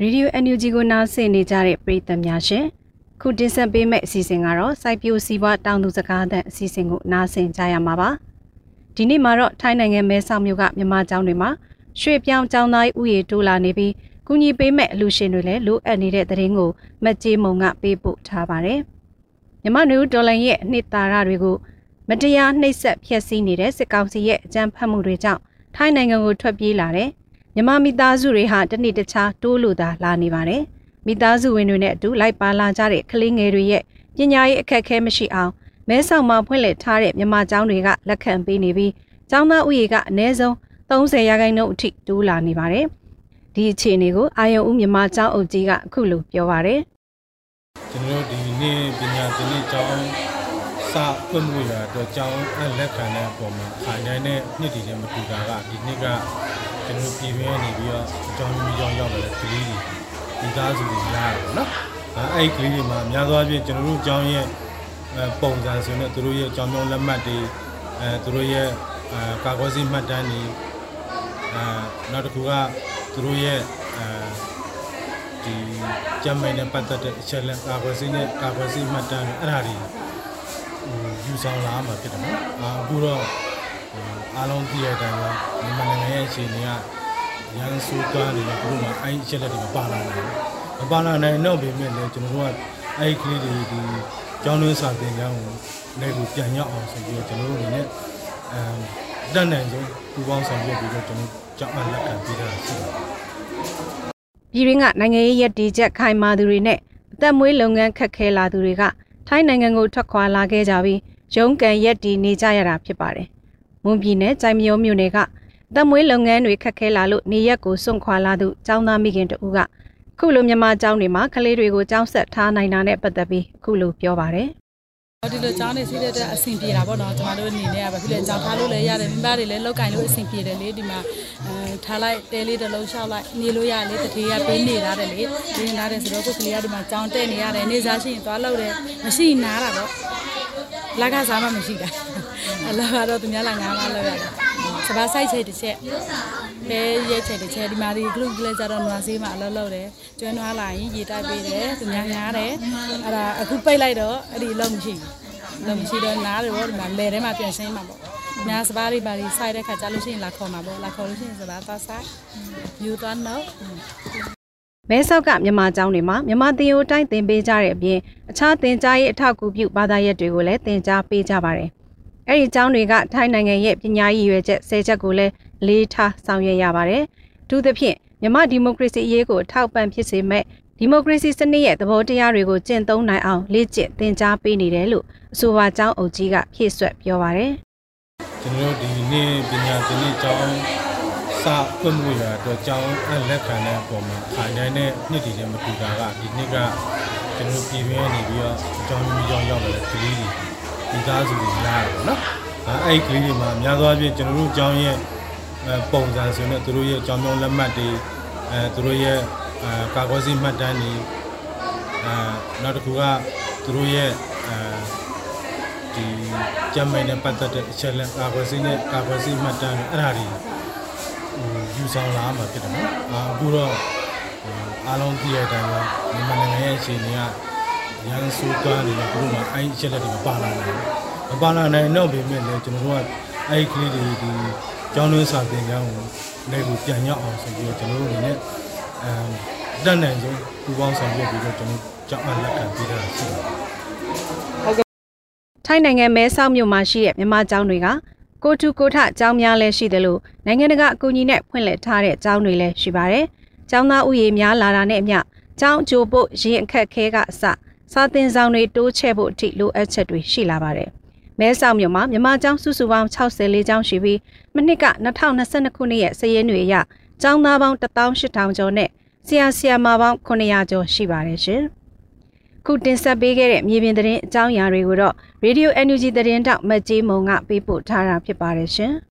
ရေဒီယို NUG ကိုနားဆင်နေကြတဲ့ပရိသတ်များရှင်ခုတင်ဆက်ပေးမယ့်အစီအစဉ်ကတော့စိုက်ပျိုးစီးပွားတောင်သူစကားသံအစီအစဉ်ကိုနားဆင်ကြရမှာပါဒီနေ့မှာတော့ထိုင်းနိုင်ငံမဲဆောက်မြို့ကမြန်မာကျောင်းတွေမှာရွှေပြောင်းကျောင်းသားဥယေတိုးလာနေပြီးကုညီပေးမဲ့အလူရှင်တွေလည်းလိုအပ်နေတဲ့သတင်းကိုမကြေးမုံကပေးပို့ထားပါတယ်မြန်မာနယူးဒေါ်လာရဲ့နှစ်သာရတွေကိုမတရားနှိပ်စက်ဖျက်ဆီးနေတဲ့စစ်ကောင်စီရဲ့အကြမ်းဖက်မှုတွေကြောင့်ထိုင်းနိုင်ငံကိုထွက်ပြေးလာတဲ့ မြမမိသားစုတွေဟာတနေ့တခြားတိုးလို့သာလာနေပါတယ်။မိသားစုဝင်တွေနဲ့အတူလိုက်ပါလာကြတဲ့ကလေးငယ်တွေရဲ့ပညာရေးအခက်အခဲမရှိအောင်မဲဆောက်မှာဖွင့်လှစ်ထားတဲ့မြမကျောင်းတွေကလက်ခံပေးနေပြီးကျောင်းသားဥယေကအနည်းဆုံး30ရာခိုင်နှုန်းအထိတိုးလာနေပါတယ်။ဒီအခြေအနေကိုအာယုံဦးမြမကျောင်းအုပ်ကြီးကအခုလိုပြောပါတယ်။ကျွန်တော်တို့ဒီနေ့ပညာသင်တဲ့ကျောင်းစဖွင့်မှုရတော့ကျောင်းအလက်ခံတဲ့အပေါ်မှာခါတိုင်းနဲ့နှစ်တည်နဲ့မတူတာကဒီနှစ်က ကျွန်တော်ပြည်တွင်းနေပြီးတော့အကြောင်းမျိုးကြောင်းရောက်လာတဲ့ကလေးတွေဒီသားစုတွေများတယ်နော်အဲအဲ့ကလေးတွေမှာအများသောအားဖြင့်ကျွန်တော်တို့အကြောင်းရဲ့ပုံစံဆိုနေသူတို့ရဲ့အကြောင်းမျိုးလက်မှတ်တွေအဲသူတို့ရဲ့အဲကာကွယ်ဆေးမှတ်တမ်းတွေအဲနောက်တစ်ခုကသူတို့ရဲ့အဲဒီကျမ်းမိုင်နဲ့ပတ်သက်တဲ့အချက်လက်ကာကွယ်ဆေးနဲ့ကာကွယ်ဆေးမှတ်တမ်းတွေအဲ့ဒါတွေယူဆောင်လာမှာဖြစ်တယ်နော်အခုတော့ အားလုံးသိရတဲ့အတိုင်းမြန်မာနိုင်ငံရဲ့အခြေအနေကရန်ဆိုးသွားတယ်ဘုရားအဲ့အချက်လက်တွေမပါလာနိုင်ဘူးမပါလာနိုင်တော့ပေမဲ့လည်းကျွန်တော်တို့ကအဲ့ကလေးတွေဒီကျောင်းတွင်းစာသင်ကျောင်းကိုလည်းကိုပြန်ရောက်အောင်ဆိုပြီးတော့ကျွန်တော်တို့အနေနဲ့အဲတက်နိုင်ဆုံးပူပေါင်းဆောင်ရွက်ပြီးတော့ကျွန်တော်ကြောက်အပ်လက်ခံပေးတာရှိပါတယ်ပြည်ရင်းကနိုင်ငံရေးရည်တည်ချက်ခိုင်မာသူတွေနဲ့အသက်မွေးလုပ်ငန်းခက်ခဲလာသူတွေကထိုင်းနိုင်ငံကိုထွက်ခွာလာခဲ့ကြပြီးရုံးကန်ရက်တည်နေကြရတာဖြစ်ပါတယ် မွန်ပြည်နယ်ကြိုင်မယောမြို့နယ်ကတပ်မွေးလုပ်ငန်းတွေခက်ခဲလာလို့နေရက်ကိုစွန့်ခွာလာသူចောင်းသားမိခင်တူကခုလိုမြန်မာကျောင်းတွေမှာကလေးတွေကိုကျောင်းဆက်ထားနိုင်တာနဲ့ပတ်သက်ပြီးခုလိုပြောပါတယ်ဒီလိုကျောင်းနေစီးတဲ့အဆင်ပြေတာပေါ့နော်ကျွန်တော်တို့အနေနဲ့ကဘာဖြစ်လဲကျောင်းထားလို့လည်းရတယ်မိဘတွေလည်းလောက်ကင်လို့အဆင်ပြေတယ်လေဒီမှာအဲထားလိုက်တဲလေးတစ်လုံးလျှောက်လိုက်နေလို့ရလေတတိယပေးနေရတယ်လေနေနာတယ်ဆိုတော့ကိုကလေးကဒီမှာကျောင်းတက်နေရတယ်နေစားရှိရင်သွားလို့တယ်မရှိနားတာတော့လက်ကစားမှမရှိတာ အလားကတော့သူများလာငါးမှလောက်ရတယ်စပါးဆိုင်ချေတစ်ချက်ပဲရဲချေတစ်ချက်ဒီမှာဒီဂလုကလေးကြတော့နွားဆေးမှာအလုပ်လုပ်တယ်ကျွမ်းနွားလာရင်ရေတိုက်ပေးတယ်သူများငားတယ်အဲ့ဒါအခုပိတ်လိုက်တော့အဲ့ဒီအလုပ်မရှိဘူးလုံးမရှိတော့နားတယ်ပေါ့ဒီမှာလဲထဲမှာပြန်ရှင်းမှာပေါ့ညာစပါးတွေပါဒီဆိုင်တဲ့ခါကြာလို့ရှိရင်လာခေါ်မှာပေါ့လာခေါ်လို့ရှိရင်စပါးသွားဆိုင်ယူသွားတော့မဲဆောက်ကမြန်မာကျောင်းတွေမှာမြန်မာသင်ရိုးတိုင်းသင်ပေးကြတဲ့အပြင်အခြားသင်ကြားရေးအထောက်အကူပြုဘာသာရပ်တွေကိုလည်းသင်ကြားပေးကြပါတယ်။ အဲဒီကျောင်းတွေကထိုင်းနိုင်ငံရဲ့ပညာရေးရွယ်ချက်၁၀ချက်ကိုလည်းလေးထားဆောင်ရွက်ရပါတယ်။သူသဖြင့်မြန်မာဒီမိုကရေစီအရေးကိုထောက်ပံ့ဖြစ်စေမဲ့ဒီမိုကရေစီစနစ်ရဲ့သဘောတရားတွေကိုကျင့်သုံးနိုင်အောင်လေ့ကျင့်သင်ကြားပေးနေတယ်လို့အဆိုပါကျောင်းအုပ်ကြီးကဖြည့်ဆွတ်ပြောပါတယ်။ကျွန်တော်တို့ဒီနေ့ပညာသင်တဲ့ကျောင်းစဖွင့်မှုရတော့ကျောင်းအလက်ခံတဲ့အပေါ်မှာခါတိုင်းနဲ့နှစ်တည်နဲ့မတူတာကဒီနှစ်ကကျွန်တော်ပြည်တွင်းနေပြီးတော့အကြောင်းမျိုးကြောင်းရောက်လာတဲ့ကလေးတွေဒီ သားစုတွေများတယ်ပေါ့နော်အဲအဲ့ကလေးတွေမှာအများသောအားဖြင့်ကျွန်တော်တို့ကျောင်းရဲ့ပုံစံဆိုနေသူတို့ရဲ့ကျောင်းမျိုးလက်မှတ်တွေအဲသူတို့ရဲ့ကာကွယ်ဆေးမှတ်တမ်းတွေအဲနောက်တစ်ခုကသူတို့ရဲ့အဲဒီကျမ်းမိုင်နဲ့ပတ်သက်တဲ့အချက်လက်ကာကွယ်ဆေးနဲ့ကာကွယ်ဆေးမှတ်တမ်းတွေအဲ့ဒါတွေယူဆောင်လာမှာဖြစ်တယ်နော်အခုတော့အားလုံးသိရတဲ့အတိုင်းမြန်မာနိုင်ငံရဲ့အခြေအနေက ရန်ဆိုးသွားတယ်ဘုရားအဲ့အချက်လက်တွေမပါလာနိုင်ဘူးမပါလာနိုင်တော့ပေမဲ့လည်းကျွန်တော်တို့ကအဲ့ကလေးတွေဒီကျောင်းတွင်းစာသင်ကျောင်းကိုလည်းကိုပြန်ရောက်အောင်ဆိုပြီးတော့ကျွန်တော်တို့အနေနဲ့အဲတက်နိုင်ဆုံးပူပေါင်းဆောင်ရွက်ပြီးတော့ကျွန်တော်ကြောက်အပ်လက်ခံပေးတာရှိပါတယ်ထိုင်းနိုင်ငံမဲဆောက်မြို့မှာရှိတဲ့မြန်မာကျောင်းတွေကကိုတူကိုထကျောင်းများလည်းရှိတယ်လို့နိုင်ငံတကာအကူအညီနဲ့ဖွင့်လှစ်ထားတဲ့ကျောင်းတွေလည်းရှိပါတယ်။ကျောင်းသားဥယေများလာတာနဲ့အမျှကျောင်းအကျိုးဖို့ရင်အခက်ခဲကအစ စာသင်ဆောင်တွေတိုးချဲ့ဖို့အထိလိုအပ်ချက်တွေရှိလာပါတယ်။မဲဆောက်မြို့မှာမြန်မာကျောင်းစုစုပေါင်း64ကျောင်းရှိပြီးမနှစ်က2022ခုနှစ်ရဲ့စည်ရင်းတွေအရကျောင်းသားပေါင်း18000ကျော်နဲ့ဆရာဆရာမပေါင်း900ကျော်ရှိပါတယ်ရှင်။ခုတင်ဆက်ပေးခဲ့တဲ့မြေပြင်သတင်းအကြောင်းအရာတွေကိုတော့ Radio NUG သတင်းတောက်မတ်ကြီးမုံကပေးပို့ထားတာဖြစ်ပါတယ်ရှင်။